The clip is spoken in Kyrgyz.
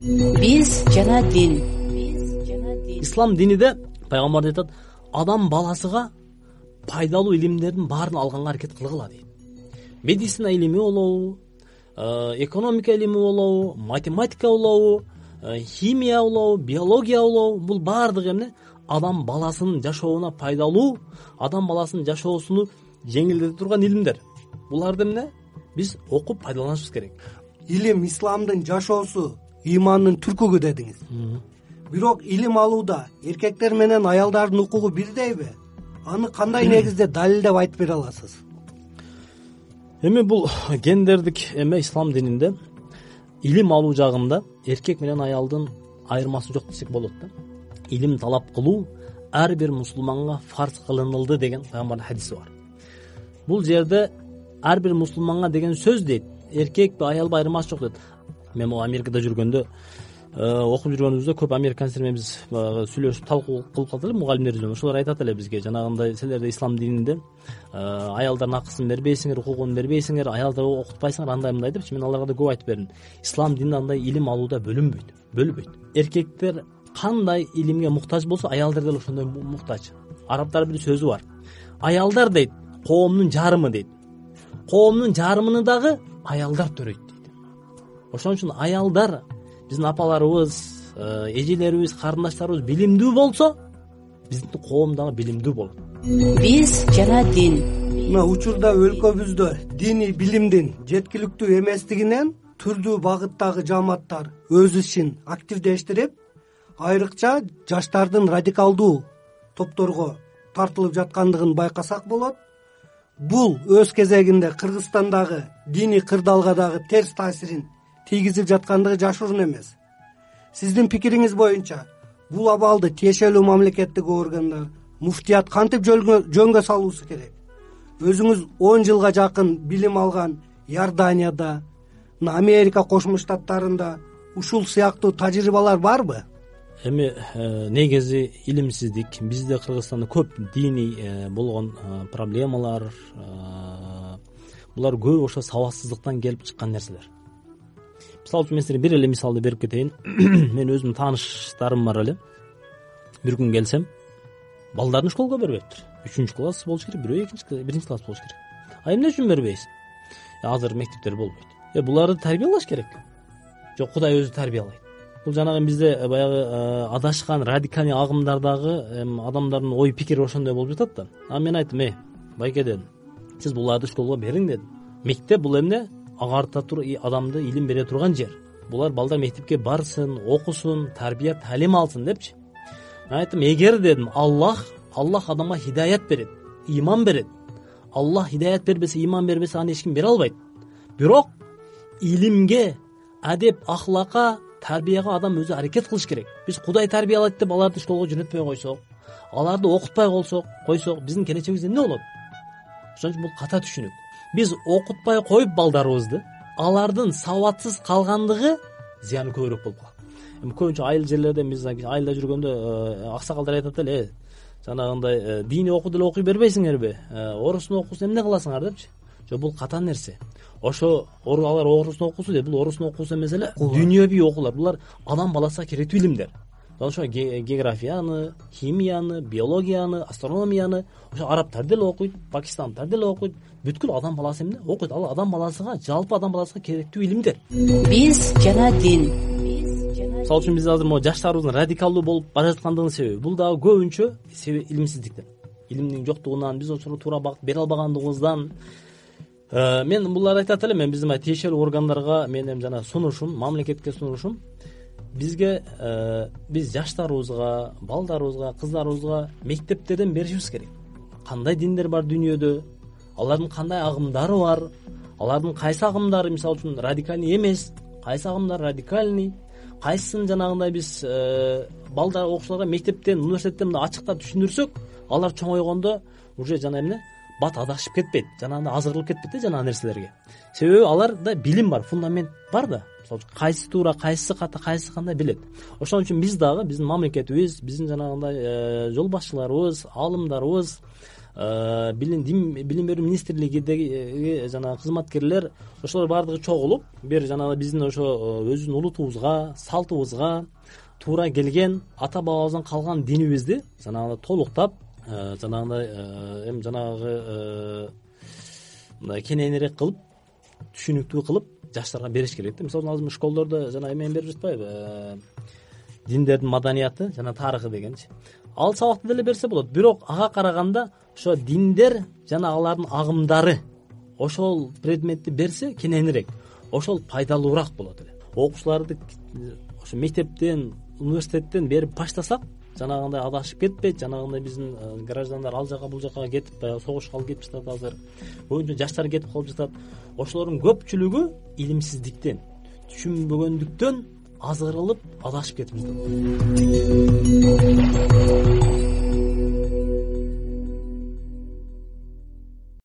биз жана дин. Ислам диниде пайгамбарыбыз айтат адам баласыга пайдалуу илимдердин баарын алганга аракет кылгыла дейт. Медицина илими болобу э, экономика илими болобу математика болобу э, химия болобу биология болобу. Бул баардыгы эмне? Адам баласынын жашооуна пайдалуу адам баласынын жашоосуну жеңилдете турган илимдер. Буларды эмне? Биз окуп пайдаланышыбыз керек. Илим исламдын жашоосу ыймандын түркүгү дедиңиз. Бирок илим алууда эркектер менен аялдардын укугу бирдейби? Аны кандай негизде далилдеп айтып бере аласыз? Эми бул гендердик эме ислам дининде илим алуу жагында эркек менен аялдын айырмасы жок десек болот да. Илим талап кылуу ар бир мусулманга фарз кылынылды деген пайгамбардын хадиси бар. Бул жерде ар бир мусулманга деген сөз дейт. Эркекпи аялбы айырмасы жок дейт мен могу америкада жүргөндө э, окуп жүргөнүбүздө көп американецтер менен биз баягы сүйлөшүп талкуу кылып калдык эле мугалимдер менен ошолор айтат эле бизге. Жанагындай силерде ислам дининде э, аялдардын акысын бербейсиңер укугун бербейсиңер аялдарды окутпайсыңар андай мындай депчи мен аларга да көп айтып бердим. Ислам дининде андай илим алууда бөлүнбөйт бөлбөйт эркектер кандай илимге муктаж болсо аялдар деле ошондой муктаж. Арабтардын бир сөзү бар. Аялдар дейт коомдун жарымы дейт. Коомдун жарымыны дагы аялдар төрөйт ошон үчүн аялдар биздин апаларыбыз э, эжелерибиз карындаштарыбыз билимдүү болсо биздин коом дагы билимдүү болот. Биз жана дин. Мына учурда өлкөбүздө диний билимдин жеткиликтүү эместигинен түрдүү багыттагы жааматтар өз ишин активдештирип айрыкча жаштардын радикалдуу топторго тартылып жаткандыгын байкасак болот. Бул өз кезегинде кыргызстандагы диний кырдаалга дагы терс таасирин тийгизип жаткандыгы жашыруун эмес. Сиздин пикириңиз боюнча бул абалды тиешелүү мамлекеттик органдар муфтият кантип жөнгө салуусу керек? Өзүңүз он жылга жакын билим алган иорданияда мына америка кошмо штаттарында ушул сыяктуу тажрыйбалар барбы? Эми э, негизи илимсиздик. Бизде кыргызстанда көп диний э, болгон э, проблемалар булар көбү ошо сабатсыздыктан келип чыккан нерселер мисалы үчүн мен силерге бир эле мисалды берип кетейин. Мен өзүмдүн тааныштарым бар эле. Бир күн келсем балдарын школго бербептир. Үчүнчү класс болуш керек бирөө экинчи биринчи класс болуш керек. А эмне үчүн бербейсиң? Азыр мектептер болбойт. Э буларды тарбиялаш керек. Жок кудай өзү тарбиялайт. Бул жанагы бизде э, баягы э, адашкан радикальный агымдардагы адамдардын ой пикири ошондой болуп жатат да. А мен айттым эй байке дедим сиз буларды школго бериң дедим. Мектеп бул эмне агарта адамды илим бере турган жер. Булар балдар мектепке барсын окусун тарбия талим алсын депчи. Мен айттым эгер дедим аллах аллах адамга хидаят берет ыйман берет аллах хидаят бербесе ыйман бербесе аны эч ким бере албайт. Бирок илимге адеп ахлакка тарбияга адам өзү аракет кылыш керек. Биз кудай тарбиялайт деп аларды школго жөнөтпөй койсок аларды окутпай калсок койсок биздин келечегибиз эмне болот? Ошон үчүн бул ката түшүнүк биз окутпай коюп балдарыбызды алардын сабатсыз калгандыгы зыяны көбүрөөк болуп калат. Эми көбүнчө айыл жерлерде биз айылда жүргөндө э, аксакалдар айтат эле э. Жанагындай э, диний окуу деле окуй бербейсиңерби э, орустун окуусун эмне кыласыңар депчи? Жок бул ката нерсе? Ошо алар орустун окуусу дейт бул орустун окуусу эмес эле дүйнөбүй окуулар. Булар адам баласына керектүү илимдер ошо географияны химияны биологияны астрономияны ошо арабтар деле окуйт пакистандтар деле окуйт бүткүл адам баласы эмне? Окуйт. Ал адам баласыга жалпы адам баласына керектүү илимдер. Биз жана дин. Мисалы үчүн биз азыр могу жаштарыбыздын радикалдуу болуп бара жаткандыгынын себеби бул дагы көбүнчө себеби илимсиздиктен илимдин жоктугунан биз ошого туура багыт бере албагандыгыбыздан Э, мен буларды айтат элем мен биздин баягы тиешелүү органдарга менин жанагы сунушум мамлекетке сунушум бизге э, биз жаштарыбызга балдарыбызга кыздарыбызга мектептерден беришибиз керек. Кандай диндер бар дүйнөдө алардын кандай агымдары бар? Алардын кайсы агымдары мисалы үчүн радикальный эмес? Кайсы агымдар радикальный? Кайсысын жанагындай биз э, балдар окуучуларга мектептен университеттен мындай ачыктап түшүндүрсөк алар чоңойгондо уже жана эмне? Бат адашып кетпейт жанагындай азырылып кетпейт да жанагы нерселерге. Себеби аларда билим бар фундамент бар да мисалы үчүн кайсы туура кайсысы ката кайсысы кандай билет. Ошон үчүн биз дагы биздин мамлекетибиз биздин жанагындай жол башчыларыбыз аалымдарыбыз билим билим берүү министрлигидеги жанагы кызматкерлер ошолор баардыгы чогулуп бир жанагы биздин ошо өзүбүздүн улутубузга салтыбызга туура келген ата бабабыздан калган динибизди жанагындай толуктап жанагындай эми жанагы мындай кененирээк кылып түшүнүктүү кылып жаштарга бериш керек да. Мисалы үчүн азыр школдордо жана эмени берип жатпайбы э, диндердин маданияты жана тарыхы дегенчи. Ал сабакты деле берсе болот. Бирок ага караганда ошо диндер жана алардын агымдары ошол предметти берсе кененирээк ошол пайдалуураак болот эле. Окуучуларды ошо мектептен университеттен берип баштасак жанагындай адашып кетпейт жанагындай биздин э, граждандар ал жака бул жака кетип баягы согушкалы кетип жатат азыр. Көбүнчө жаштар кетип калып жатат. Ошолордун көпчүлүгү илимсиздиктен түшүнбөгөндүктөн азырылып адашып кетип жатат